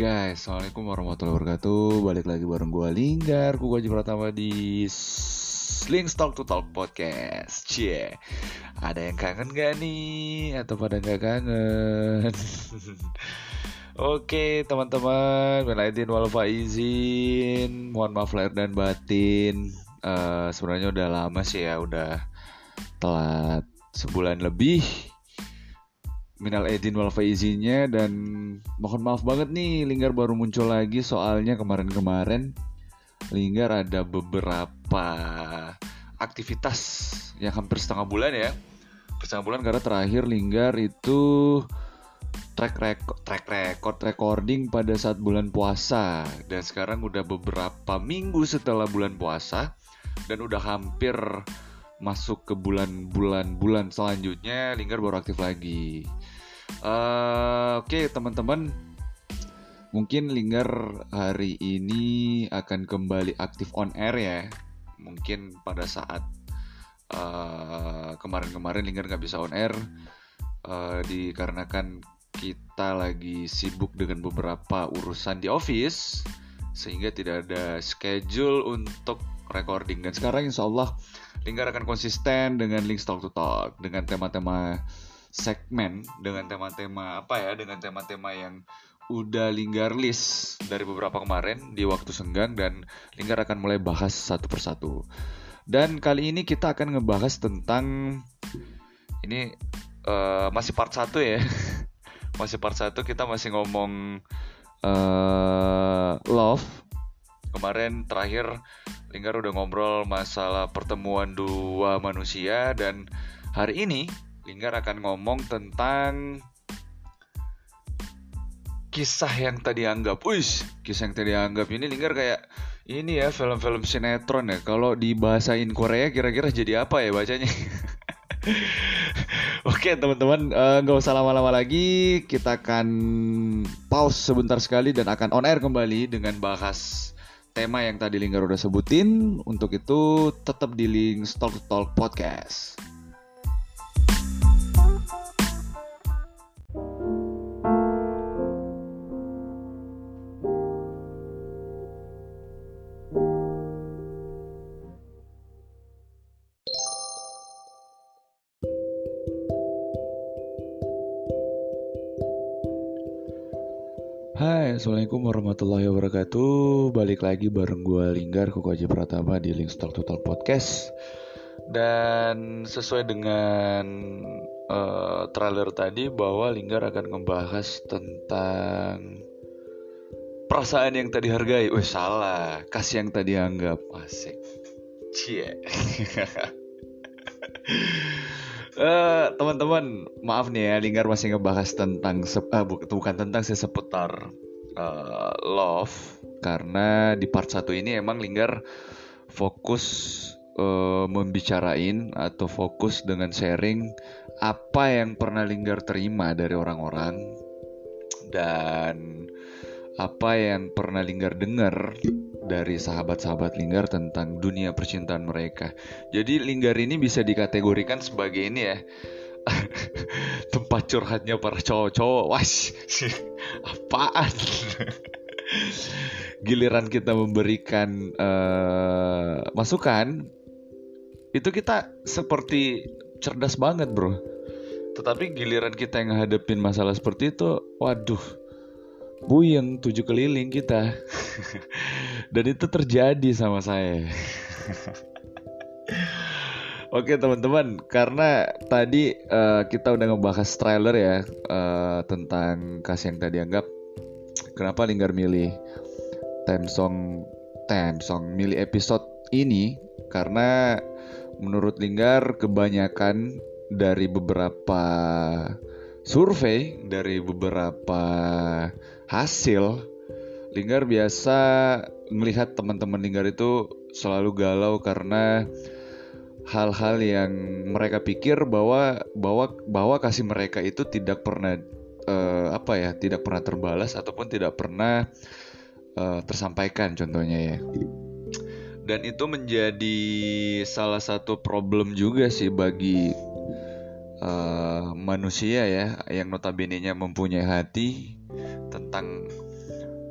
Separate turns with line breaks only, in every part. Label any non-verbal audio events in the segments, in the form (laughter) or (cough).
Guys, Assalamualaikum warahmatullahi wabarakatuh. Balik lagi bareng gue Linggar Gue Haji Pratama di Sling Talk to Talk Podcast. Cie Ada yang kangen gak nih? Atau pada gak kangen? (laughs) Oke teman-teman Minaitin wal izin. Mohon maaf lahir dan batin. Uh, Sebenarnya udah lama sih ya Udah telat sebulan lebih minal edin wal faizinnya dan mohon maaf banget nih Linggar baru muncul lagi soalnya kemarin-kemarin. Linggar ada beberapa aktivitas yang hampir setengah bulan ya. Setengah bulan karena terakhir Linggar itu track record track record recording pada saat bulan puasa. Dan sekarang udah beberapa minggu setelah bulan puasa dan udah hampir masuk ke bulan-bulan bulan selanjutnya Linggar baru aktif lagi. Uh, Oke okay, teman-teman, mungkin Linggar hari ini akan kembali aktif on air ya. Mungkin pada saat kemarin kemarin-kemarin Linggar nggak bisa on air uh, dikarenakan kita lagi sibuk dengan beberapa urusan di office sehingga tidak ada schedule untuk recording dan sekarang insya Allah Lingkar akan konsisten dengan Link Talk to Talk dengan tema-tema segmen dengan tema-tema apa ya dengan tema-tema yang udah Linggar list dari beberapa kemarin di waktu senggang dan Linggar akan mulai bahas satu persatu. Dan kali ini kita akan ngebahas tentang ini uh, masih part satu ya. (laughs) masih part satu kita masih ngomong uh, love. Kemarin terakhir Lingkar udah ngobrol masalah pertemuan dua manusia dan hari ini Lingkar akan ngomong tentang kisah yang tadi anggap, wis, kisah yang tadi anggap ini Lingkar kayak ini ya film-film sinetron ya. Kalau dibahasain Korea kira-kira jadi apa ya bacanya? (laughs) Oke teman-teman eh, nggak uh, usah lama-lama lagi kita akan pause sebentar sekali dan akan on air kembali dengan bahas tema yang tadi Linggar udah sebutin. Untuk itu tetap di link Talk Talk Podcast. Assalamualaikum warahmatullahi wabarakatuh. Balik lagi bareng gue Linggar Kuku Aji Pratama di Link Stock Total Podcast. Dan sesuai dengan uh, trailer tadi Bahwa Linggar akan membahas tentang Perasaan yang tadi hargai. Wih salah, kasih yang tadi anggap. Asik. Cie. Uh, (laughs) teman-teman, maaf nih ya, Linggar masih ngebahas tentang uh, bukan tentang sih seputar uh, love karena di part satu ini emang Linggar fokus uh, membicarain atau fokus dengan sharing apa yang pernah Linggar terima dari orang-orang dan apa yang pernah Linggar dengar dari sahabat-sahabat Linggar tentang dunia percintaan mereka. Jadi Linggar ini bisa dikategorikan sebagai ini ya. (laughs) tempat curhatnya para cowok-cowok. Was, (laughs) apaan? (laughs) Giliran kita memberikan uh, masukan, itu kita seperti cerdas banget, bro. Tetapi giliran kita yang ngadepin masalah seperti itu, waduh, buyeng tujuh keliling kita dan itu terjadi sama saya Oke teman-teman, karena tadi uh, kita udah ngebahas trailer ya uh, tentang kasih yang tadi anggap. Kenapa Linggar milih theme song, theme song, milih episode ini? Karena menurut Linggar kebanyakan dari beberapa survei, dari beberapa hasil Linggar biasa melihat teman-teman Linggar itu selalu galau karena hal-hal yang mereka pikir bahwa bahwa bahwa kasih mereka itu tidak pernah uh, apa ya tidak pernah terbalas ataupun tidak pernah uh, tersampaikan contohnya ya dan itu menjadi salah satu problem juga sih bagi uh, manusia ya yang notabene nya mempunyai hati tentang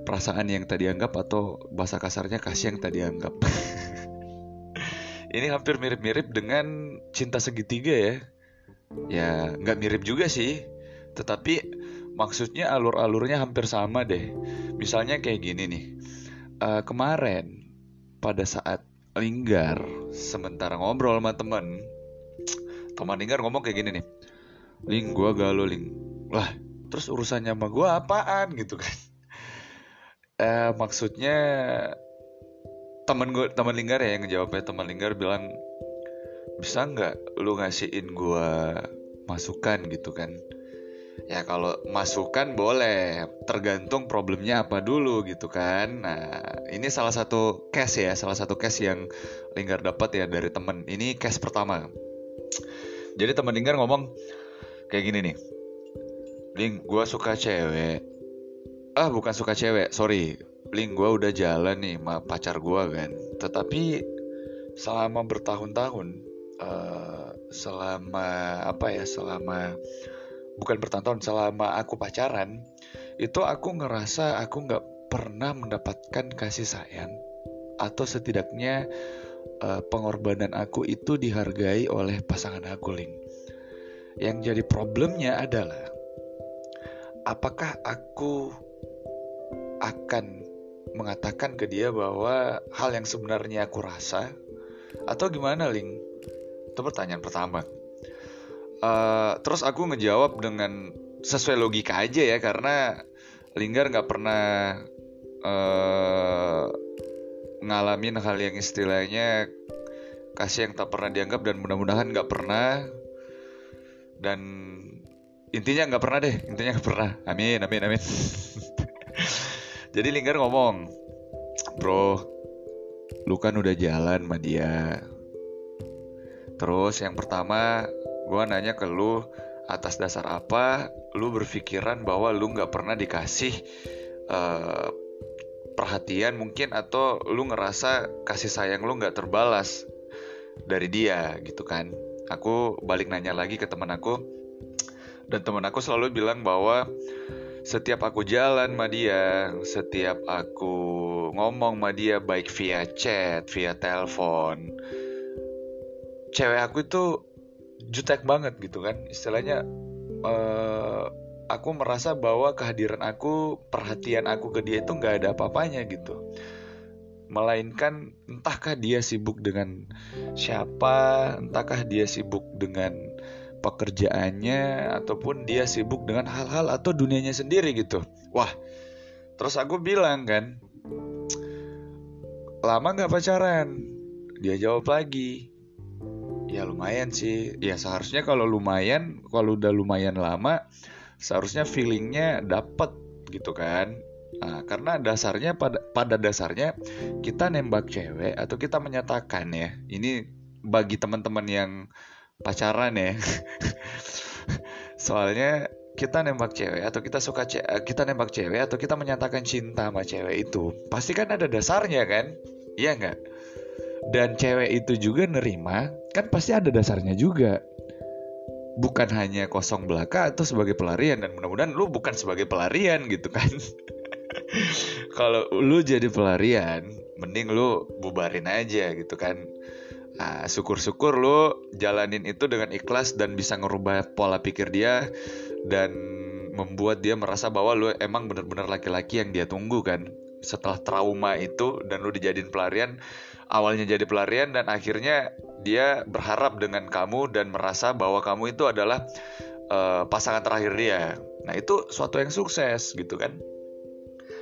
perasaan yang tadi anggap atau bahasa kasarnya kasih yang tadi anggap. (laughs) Ini hampir mirip-mirip dengan cinta segitiga ya. Ya nggak mirip juga sih, tetapi maksudnya alur-alurnya hampir sama deh. Misalnya kayak gini nih, uh, kemarin pada saat linggar sementara ngobrol sama temen, teman linggar ngomong kayak gini nih, ling gua galau ling, lah terus urusannya sama gua apaan gitu kan? eh, maksudnya temen gue teman linggar ya yang ngejawabnya. Teman linggar bilang bisa nggak lu ngasihin gue masukan gitu kan? Ya kalau masukan boleh tergantung problemnya apa dulu gitu kan. Nah ini salah satu case ya salah satu case yang linggar dapat ya dari temen. Ini case pertama. Jadi teman linggar ngomong kayak gini nih. Ling gue suka cewek. Ah bukan suka cewek sorry link gue udah jalan nih sama pacar gue kan. Tetapi selama bertahun-tahun uh, selama apa ya selama bukan bertahun-tahun selama aku pacaran itu aku ngerasa aku nggak pernah mendapatkan kasih sayang atau setidaknya uh, pengorbanan aku itu dihargai oleh pasangan aku link yang jadi problemnya adalah apakah aku akan mengatakan ke dia bahwa hal yang sebenarnya aku rasa atau gimana Ling? Itu pertanyaan pertama. Uh, terus aku ngejawab dengan sesuai logika aja ya karena Linggar nggak pernah uh, ngalamin hal yang istilahnya kasih yang tak pernah dianggap dan mudah-mudahan nggak pernah dan intinya nggak pernah deh intinya nggak pernah amin amin amin (laughs) Jadi Linggar ngomong, bro, lu kan udah jalan sama dia. Terus yang pertama, gue nanya ke lu atas dasar apa lu berpikiran bahwa lu nggak pernah dikasih uh, perhatian mungkin atau lu ngerasa kasih sayang lu nggak terbalas dari dia gitu kan? Aku balik nanya lagi ke teman aku dan teman aku selalu bilang bahwa setiap aku jalan sama dia, setiap aku ngomong sama dia baik via chat, via telepon, cewek aku itu jutek banget gitu kan, istilahnya uh, aku merasa bahwa kehadiran aku, perhatian aku ke dia itu nggak ada apa-apanya gitu. Melainkan entahkah dia sibuk dengan siapa, entahkah dia sibuk dengan pekerjaannya ataupun dia sibuk dengan hal-hal atau dunianya sendiri gitu. Wah, terus aku bilang kan, lama nggak pacaran? Dia jawab lagi, ya lumayan sih. Ya seharusnya kalau lumayan, kalau udah lumayan lama, seharusnya feelingnya dapet gitu kan. Nah, karena dasarnya pada pada dasarnya kita nembak cewek atau kita menyatakan ya, ini bagi teman-teman yang pacaran ya. (laughs) Soalnya kita nembak cewek atau kita suka ce eh, kita nembak cewek atau kita menyatakan cinta sama cewek itu pasti kan ada dasarnya kan? Iya nggak? Dan cewek itu juga nerima kan pasti ada dasarnya juga. Bukan hanya kosong belaka atau sebagai pelarian dan mudah-mudahan lu bukan sebagai pelarian gitu kan? (laughs) Kalau lu jadi pelarian mending lu bubarin aja gitu kan Nah, syukur-syukur lo jalanin itu dengan ikhlas dan bisa ngerubah pola pikir dia dan membuat dia merasa bahwa lo emang bener-bener laki-laki yang dia tunggu kan. Setelah trauma itu dan lo dijadiin pelarian, awalnya jadi pelarian dan akhirnya dia berharap dengan kamu dan merasa bahwa kamu itu adalah uh, pasangan terakhir dia. Nah, itu suatu yang sukses gitu kan.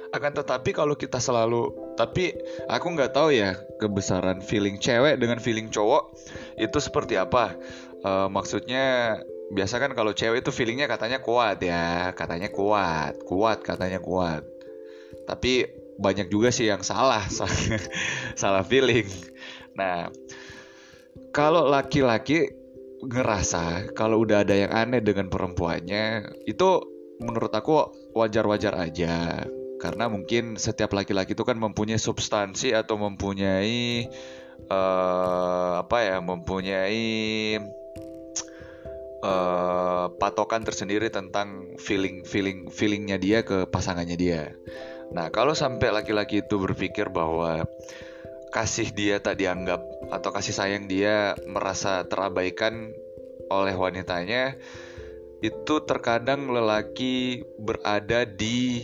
Akan tetapi kalau kita selalu tapi aku nggak tahu ya kebesaran feeling cewek dengan feeling cowok itu seperti apa. Uh, maksudnya biasa kan kalau cewek itu feelingnya katanya kuat ya, katanya kuat, kuat katanya kuat. Tapi banyak juga sih yang salah, (laughs) salah feeling. Nah, kalau laki-laki ngerasa kalau udah ada yang aneh dengan perempuannya, itu menurut aku wajar-wajar aja karena mungkin setiap laki-laki itu kan mempunyai substansi atau mempunyai uh, apa ya mempunyai uh, patokan tersendiri tentang feeling feeling feelingnya dia ke pasangannya dia. Nah kalau sampai laki-laki itu berpikir bahwa kasih dia tak dianggap atau kasih sayang dia merasa terabaikan oleh wanitanya itu terkadang lelaki berada di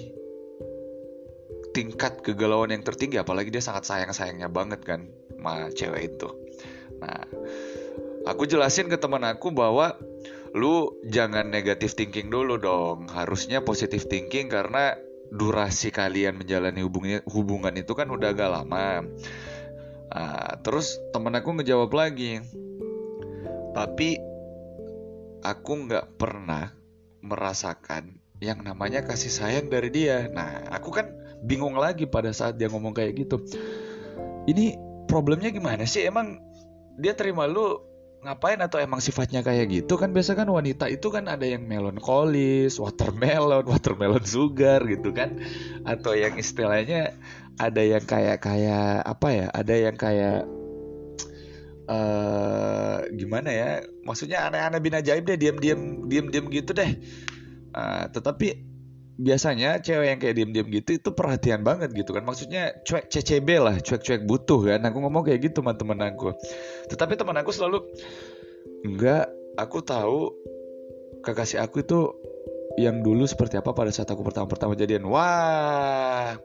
tingkat kegalauan yang tertinggi apalagi dia sangat sayang-sayangnya banget kan sama cewek itu. Nah, aku jelasin ke teman aku bahwa lu jangan negatif thinking dulu dong. Harusnya positif thinking karena durasi kalian menjalani hubungan hubungan itu kan udah agak lama. Nah, terus temen aku ngejawab lagi, tapi aku nggak pernah merasakan yang namanya kasih sayang dari dia. Nah, aku kan bingung lagi pada saat dia ngomong kayak gitu. Ini problemnya gimana sih? Emang dia terima lu ngapain atau emang sifatnya kayak gitu? Kan biasa kan wanita itu kan ada yang melankolis, watermelon, (laughs) watermelon sugar gitu kan? Atau yang istilahnya ada yang kayak kayak apa ya? Ada yang kayak uh, gimana ya? Maksudnya aneh-aneh bin ajaib deh diam-diam diam-diam gitu deh. Uh, tetapi biasanya cewek yang kayak diam-diam gitu itu perhatian banget gitu kan. Maksudnya cuek CCB lah cuek-cuek butuh kan. Aku ngomong kayak gitu teman teman aku. Tetapi teman aku selalu enggak aku tahu kekasih aku itu yang dulu seperti apa pada saat aku pertama-pertama jadian. Wah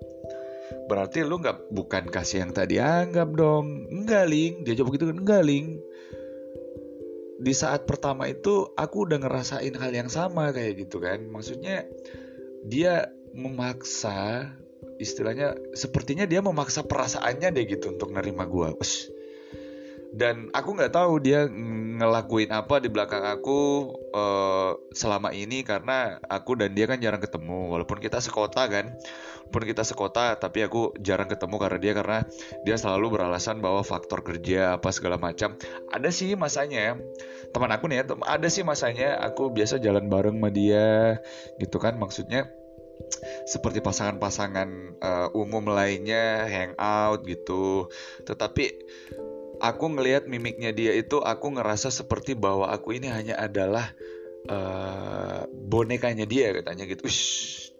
berarti lu nggak bukan kasih yang tadi anggap dong. Enggak ling. Dia jawab gitu kan enggak ling. Di saat pertama itu aku udah ngerasain hal yang sama kayak gitu kan. Maksudnya dia memaksa istilahnya sepertinya dia memaksa perasaannya deh gitu untuk nerima gue dan aku nggak tahu dia ngelakuin apa di belakang aku uh, selama ini karena aku dan dia kan jarang ketemu. Walaupun kita sekota kan pun kita sekota tapi aku jarang ketemu karena dia karena dia selalu beralasan bahwa faktor kerja apa segala macam. Ada sih masanya teman aku nih ya ada sih masanya aku biasa jalan bareng sama dia gitu kan. Maksudnya seperti pasangan-pasangan uh, umum lainnya hangout gitu. Tetapi aku ngelihat mimiknya dia itu aku ngerasa seperti bahwa aku ini hanya adalah uh, bonekanya dia katanya gitu. Ush,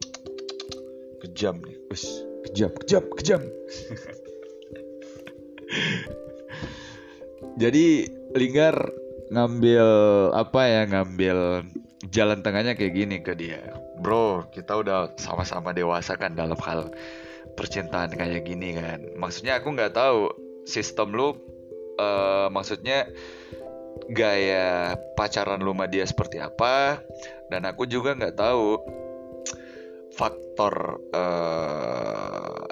kejam nih. Ush, kejam kejam kejam. (laughs) Jadi Linggar ngambil apa ya ngambil jalan tengahnya kayak gini ke dia bro kita udah sama-sama dewasa kan dalam hal percintaan kayak gini kan. Maksudnya aku nggak tahu sistem lu uh, maksudnya gaya pacaran lu sama dia seperti apa dan aku juga nggak tahu faktor uh,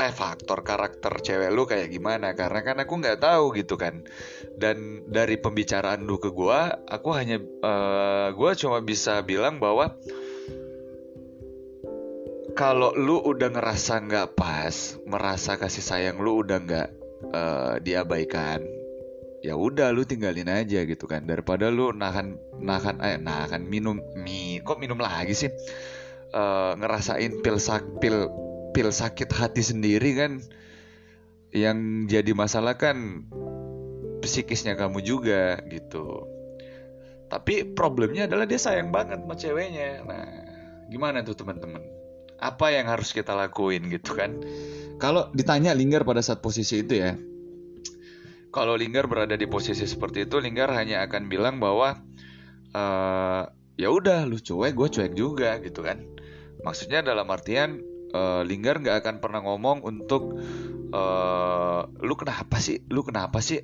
eh faktor karakter cewek lu kayak gimana karena kan aku nggak tahu gitu kan. Dan dari pembicaraan lu ke gua aku hanya uh, gua cuma bisa bilang bahwa kalau lu udah ngerasa nggak pas merasa kasih sayang lu udah nggak uh, diabaikan ya udah lu tinggalin aja gitu kan. Daripada lu nahan nahan eh nahan minum mie kok minum lagi sih? Uh, ngerasain pil sak pil pil sakit hati sendiri kan yang jadi masalah kan psikisnya kamu juga gitu. Tapi problemnya adalah dia sayang banget sama ceweknya. Nah gimana tuh teman-teman apa yang harus kita lakuin gitu kan kalau ditanya Linggar pada saat posisi itu ya kalau Linggar berada di posisi seperti itu, Linggar hanya akan bilang bahwa uh, ya udah lu cuek, gue cuek juga gitu kan. Maksudnya dalam artian uh, Linggar nggak akan pernah ngomong untuk uh, lu kenapa sih, lu kenapa sih?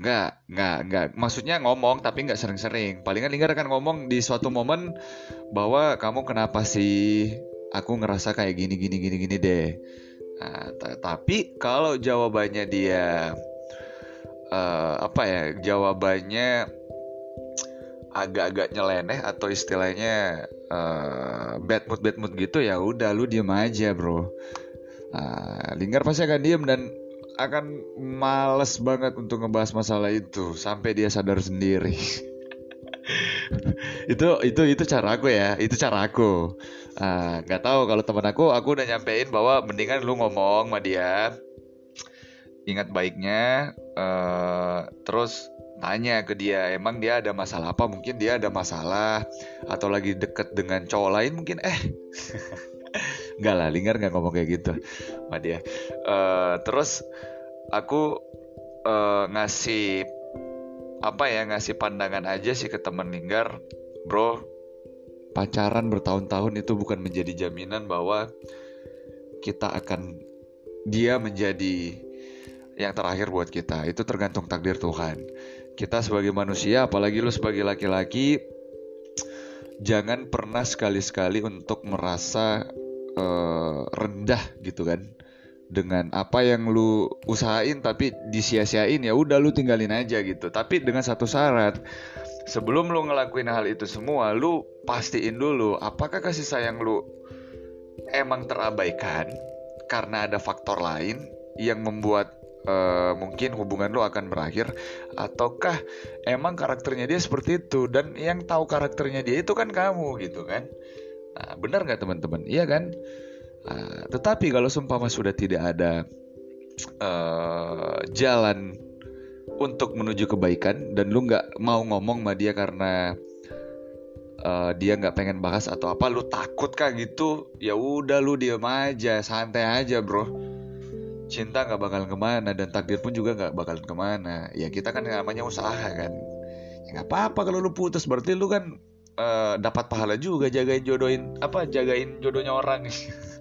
Nggak, nggak, nggak. Maksudnya ngomong tapi nggak sering-sering. Palingan Linggar akan ngomong di suatu momen bahwa kamu kenapa sih? Aku ngerasa kayak gini, gini, gini, gini deh. Nah, tapi kalau jawabannya dia uh, apa ya jawabannya agak-agak nyeleneh atau istilahnya uh, bad mood bad mood gitu ya udah lu diem aja bro uh, Linggar pasti akan diem dan akan males banget untuk ngebahas masalah itu sampai dia sadar sendiri (laughs) itu itu itu cara aku ya. Itu cara aku. Nggak uh, tahu kalau teman aku aku udah nyampein bahwa mendingan lu ngomong sama dia. Ingat baiknya uh, terus tanya ke dia emang dia ada masalah apa? Mungkin dia ada masalah atau lagi deket dengan cowok lain mungkin? Eh (laughs) Enggak lah, Linggar nggak ngomong kayak gitu sama dia. Uh, terus aku uh, ngasih apa ya ngasih pandangan aja sih ke temen Linggar, bro. Pacaran bertahun-tahun itu bukan menjadi jaminan bahwa kita akan dia menjadi yang terakhir buat kita. Itu tergantung takdir Tuhan. Kita sebagai manusia, apalagi lu sebagai laki-laki, jangan pernah sekali-sekali untuk merasa uh, rendah gitu kan dengan apa yang lu usahain tapi disia-siain ya udah lu tinggalin aja gitu tapi dengan satu syarat sebelum lu ngelakuin hal itu semua lu pastiin dulu apakah kasih sayang lu emang terabaikan karena ada faktor lain yang membuat uh, mungkin hubungan lu akan berakhir ataukah emang karakternya dia seperti itu dan yang tahu karakternya dia itu kan kamu gitu kan Nah, benar nggak teman-teman? Iya kan? Nah, tetapi kalau sumpah sudah tidak ada uh, jalan untuk menuju kebaikan dan lu nggak mau ngomong sama dia karena uh, dia nggak pengen bahas atau apa, lu takut kah gitu? Ya udah lu diam aja, santai aja bro. Cinta nggak bakal ke mana dan takdir pun juga nggak bakal ke mana. Ya kita kan namanya usaha kan. Ya nggak apa-apa kalau lu putus berarti lu kan uh, dapat pahala juga jagain jodohin apa jagain jodohnya orang (laughs)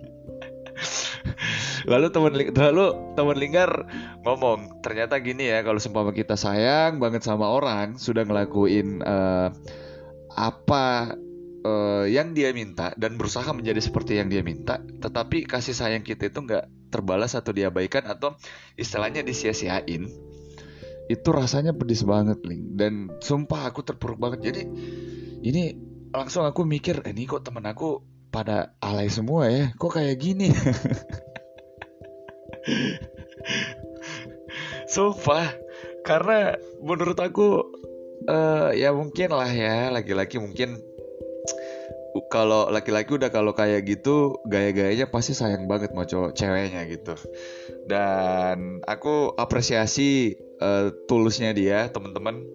(laughs) lalu teman lalu teman lingkar ngomong ternyata gini ya kalau seumpama kita sayang banget sama orang sudah ngelakuin uh, apa uh, yang dia minta dan berusaha menjadi seperti yang dia minta tetapi kasih sayang kita itu nggak terbalas atau diabaikan atau istilahnya disia-siain. Itu rasanya pedis banget Ling. Dan sumpah aku terpuruk banget. Jadi ini langsung aku mikir eh, ini kok temen aku pada alay semua ya. Kok kayak gini? (laughs) Sumpah Karena menurut aku uh, Ya mungkin lah ya Laki-laki mungkin Kalau laki-laki udah kalau kayak gitu Gaya-gayanya pasti sayang banget mau cowok ceweknya gitu. Dan aku apresiasi uh, Tulusnya dia teman-teman.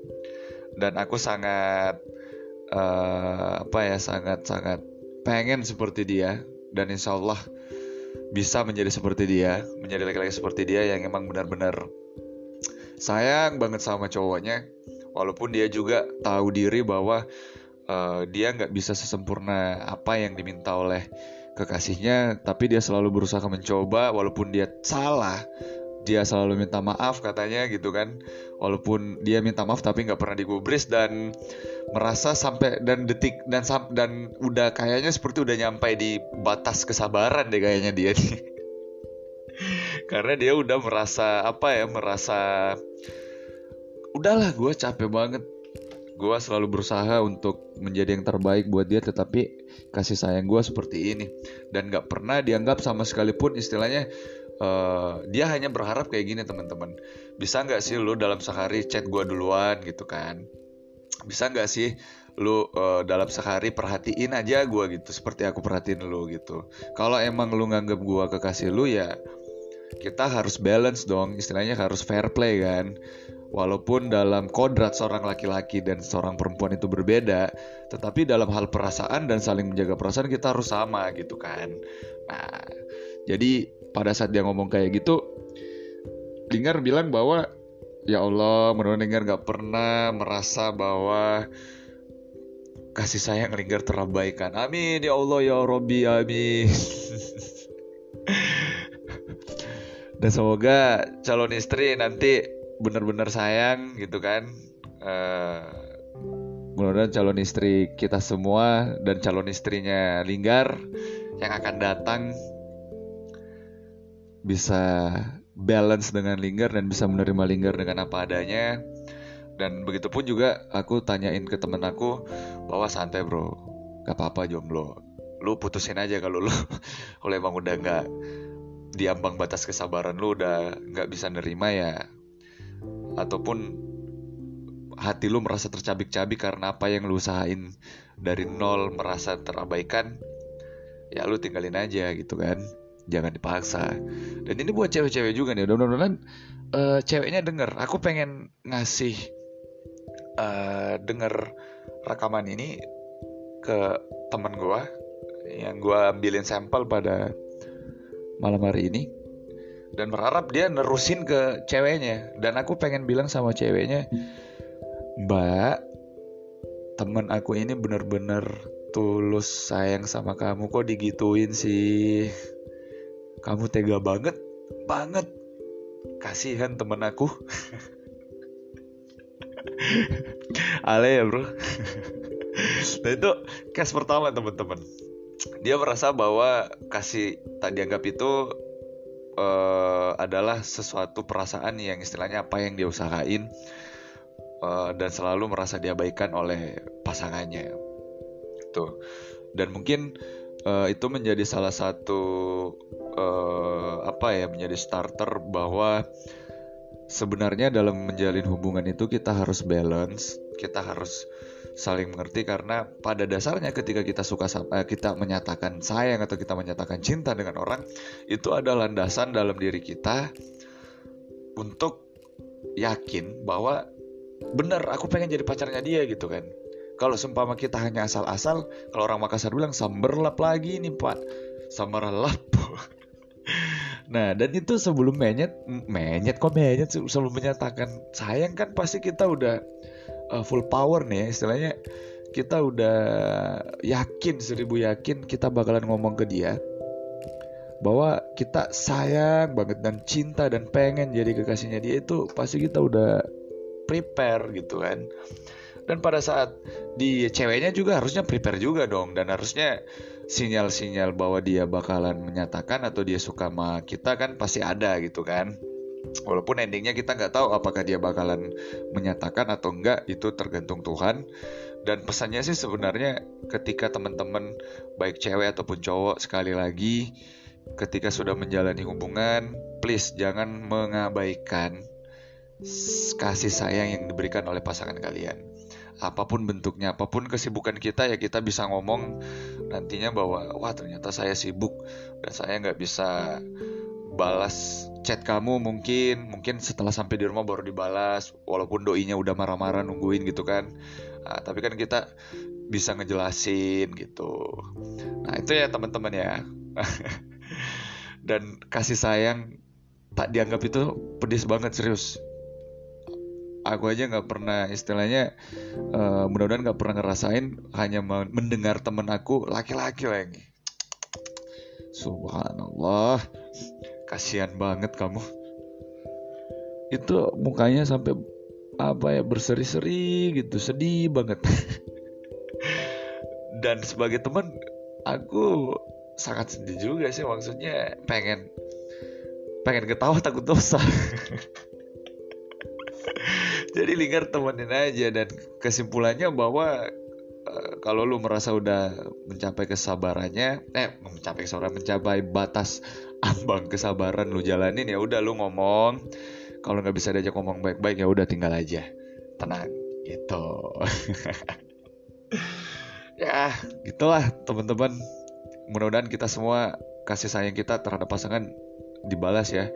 Dan aku sangat uh, apa ya sangat-sangat pengen seperti dia dan insya Allah bisa menjadi seperti dia, menjadi laki-laki seperti dia yang emang benar-benar sayang banget sama cowoknya, walaupun dia juga tahu diri bahwa uh, dia nggak bisa sesempurna apa yang diminta oleh kekasihnya, tapi dia selalu berusaha mencoba, walaupun dia salah, dia selalu minta maaf katanya gitu kan. Walaupun dia minta maaf tapi nggak pernah digubris dan merasa sampai dan detik dan dan udah kayaknya seperti udah nyampe di batas kesabaran deh kayaknya dia nih. (laughs) Karena dia udah merasa apa ya merasa udahlah gue capek banget. Gue selalu berusaha untuk menjadi yang terbaik buat dia tetapi kasih sayang gue seperti ini. Dan gak pernah dianggap sama sekalipun istilahnya uh, dia hanya berharap kayak gini teman-teman. Bisa nggak sih lu dalam sehari chat gue duluan gitu kan? Bisa nggak sih lu uh, dalam sehari perhatiin aja gue gitu seperti aku perhatiin lu gitu. Kalau emang lu nganggap gue kekasih lu ya kita harus balance dong istilahnya harus fair play kan. Walaupun dalam kodrat seorang laki-laki dan seorang perempuan itu berbeda tetapi dalam hal perasaan dan saling menjaga perasaan kita harus sama gitu kan. Nah jadi pada saat dia ngomong kayak gitu Linggar bilang bahwa ya Allah menurut Linggar gak pernah merasa bahwa kasih sayang Linggar terabaikan. Amin ya Allah ya Robbi amin. (laughs) Dan semoga calon istri nanti benar-benar sayang gitu kan. Uh, mudah-mudahan calon istri kita semua dan calon istrinya Linggar yang akan datang bisa balance dengan Linggar dan bisa menerima Linggar dengan apa adanya. Dan begitu pun juga aku tanyain ke temen aku bahwa santai bro. Gak apa-apa jomblo. Lu putusin aja kalau lu (laughs) kalau emang udah nggak diambang batas kesabaran lu udah nggak bisa nerima ya. Ataupun hati lu merasa tercabik-cabik karena apa yang lu usahain dari nol merasa terabaikan ya lu tinggalin aja gitu kan jangan dipaksa. Dan ini buat cewek-cewek juga nih mudah-mudahan uh, ceweknya denger. Aku pengen ngasih uh, denger rekaman ini ke temen gue yang gue ambilin sampel pada malam hari ini. Dan berharap dia nerusin ke ceweknya. Dan aku pengen bilang sama ceweknya mbak temen aku ini bener-bener tulus sayang sama kamu. Kok digituin sih kamu tega banget banget. Kasihan temen aku. (laughs) Ale ya bro. Nah itu case pertama teman-teman dia merasa bahwa kasih tak dianggap itu uh, adalah sesuatu perasaan yang istilahnya apa yang dia usahain uh, dan selalu merasa diabaikan oleh pasangannya. Tuh. Dan mungkin uh, itu menjadi salah satu uh, apa ya menjadi starter bahwa sebenarnya dalam menjalin hubungan itu kita harus balance, kita harus saling mengerti karena pada dasarnya ketika kita suka sama, eh, kita menyatakan sayang atau kita menyatakan cinta dengan orang itu ada landasan dalam diri kita untuk yakin bahwa benar aku pengen jadi pacarnya dia gitu kan. Kalau seumpama kita hanya asal-asal, kalau orang Makassar bilang samberlap lagi nih pak, samberlap. (laughs) Nah, dan itu sebelum menyet, menyet kok menyet sebelum menyatakan sayang kan pasti kita udah uh, full power nih, istilahnya. Kita udah yakin seribu yakin kita bakalan ngomong ke dia bahwa kita sayang banget dan cinta dan pengen jadi kekasihnya dia itu pasti kita udah prepare gitu kan dan pada saat di ceweknya juga harusnya prepare juga dong. Dan harusnya sinyal-sinyal bahwa dia bakalan menyatakan atau dia suka sama kita kan pasti ada gitu kan. Walaupun endingnya kita nggak tahu apakah dia bakalan menyatakan atau enggak itu tergantung Tuhan. Dan pesannya sih sebenarnya ketika teman-teman baik cewek ataupun cowok sekali lagi ketika sudah menjalani hubungan please jangan mengabaikan kasih sayang yang diberikan oleh pasangan kalian apa pun bentuknya, apa pun kesibukan kita ya kita bisa ngomong nantinya bahwa wah ternyata saya sibuk dan saya nggak bisa balas chat kamu mungkin mungkin setelah sampai di rumah baru dibalas walaupun doinya udah marah-marah nungguin gitu kan. Nah, tapi kan kita bisa ngejelasin gitu. Nah itu ya teman-teman ya. (laughs) Dan kasih sayang tak dianggap itu pedis banget serius aku aja nggak pernah istilahnya uh, mudah-mudahan nggak pernah ngerasain hanya mendengar temen aku laki-laki lagi subhanallah. Kasihan banget kamu. Itu mukanya sampai apa ya berseri-seri gitu sedih banget. (laughs) Dan sebagai teman aku sangat sedih juga sih maksudnya. Pengen pengen ketawa takut dosa (laughs) jadi Lingard temenin aja dan kesimpulannya bahwa uh, kalau lu merasa udah mencapai kesabarannya eh mencapai kesabaran mencapai batas (laughs) ambang kesabaran lu jalanin ya udah lu ngomong. Kalau nggak bisa diajak ngomong baik-baik ya udah tinggal aja. Tenang gitu. (laughs) Ya gitulah teman-teman. Mudah-mudahan kita semua kasih sayang kita terhadap pasangan dibalas ya.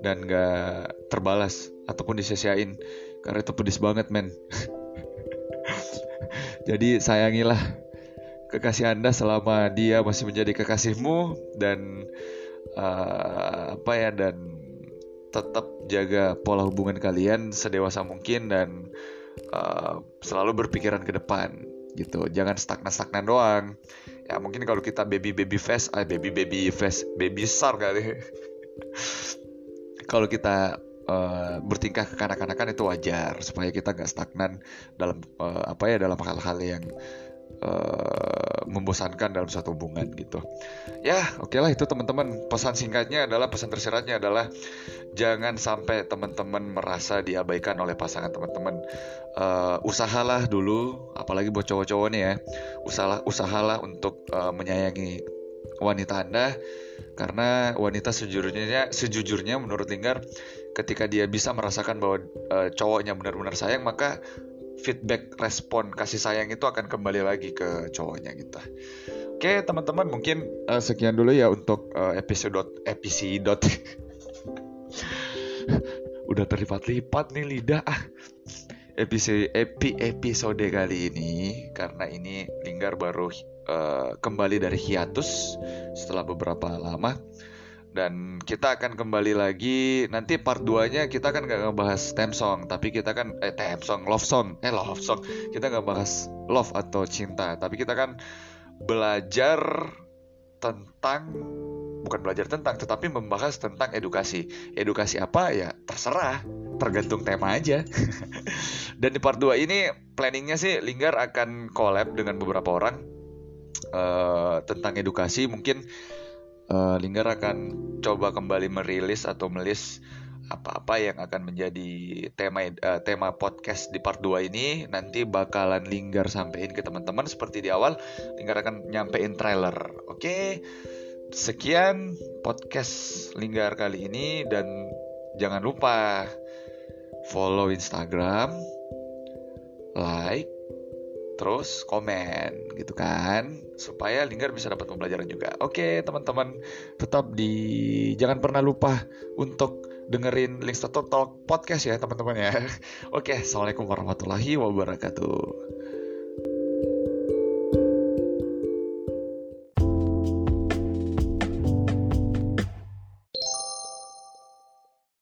Dan gak terbalas ataupun disia-siain karena itu pedis banget men. (laughs) Jadi sayangilah kekasih anda selama dia masih menjadi kekasihmu dan uh, apa ya dan tetap jaga pola hubungan kalian sedewasa mungkin dan uh, selalu berpikiran ke depan gitu. Jangan stagnan stagnan doang. Ya mungkin kalau kita baby baby face ah baby baby face baby star kali. (laughs) Kalau kita uh, bertingkah kekanak-kanakan itu wajar supaya kita nggak stagnan dalam uh, apa ya dalam hal-hal yang uh, membosankan dalam suatu hubungan gitu. Ya, oke okay lah itu teman-teman. Pesan singkatnya adalah pesan tersiratnya adalah jangan sampai teman-teman merasa diabaikan oleh pasangan teman-teman. Uh, usahalah dulu, apalagi buat cowok-cowok nih ya. Usahalah usahalah untuk uh, menyayangi wanita Anda karena wanita sejujurnya sejujurnya menurut Linggar ketika dia bisa merasakan bahwa uh, cowoknya benar-benar sayang maka feedback respon kasih sayang itu akan kembali lagi ke cowoknya gitu. Oke teman-teman mungkin uh, sekian dulu ya untuk uh, episode episode (laughs) udah terlipat-lipat nih lidah ah. Episode epi episode kali ini karena ini Linggar baru uh, kembali dari hiatus setelah beberapa lama dan kita akan kembali lagi. Nanti part 2 nya kita kan gak ngebahas theme song tapi kita kan eh theme song love song. Eh love song. Kita nggak bahas love atau cinta tapi kita kan belajar tentang bukan belajar tentang tetapi membahas tentang edukasi. Edukasi apa? Ya terserah. Tergantung tema aja. (laughs) Dan di part 2 ini planningnya sih Linggar akan collab dengan beberapa orang uh, tentang edukasi. Mungkin uh, Linggar akan coba kembali merilis atau melis apa-apa yang akan menjadi tema uh, tema podcast di part 2 ini nanti bakalan Linggar sampein ke teman-teman seperti di awal Linggar akan nyampein trailer. Oke. Okay? Sekian podcast Linggar kali ini dan jangan lupa follow Instagram, like, terus komen gitu kan supaya Linggar bisa dapat pembelajaran juga. Oke, teman-teman, tetap di jangan pernah lupa untuk dengerin Link Talk Talk podcast ya, teman-teman ya. (laughs) Oke, Assalamualaikum warahmatullahi wabarakatuh.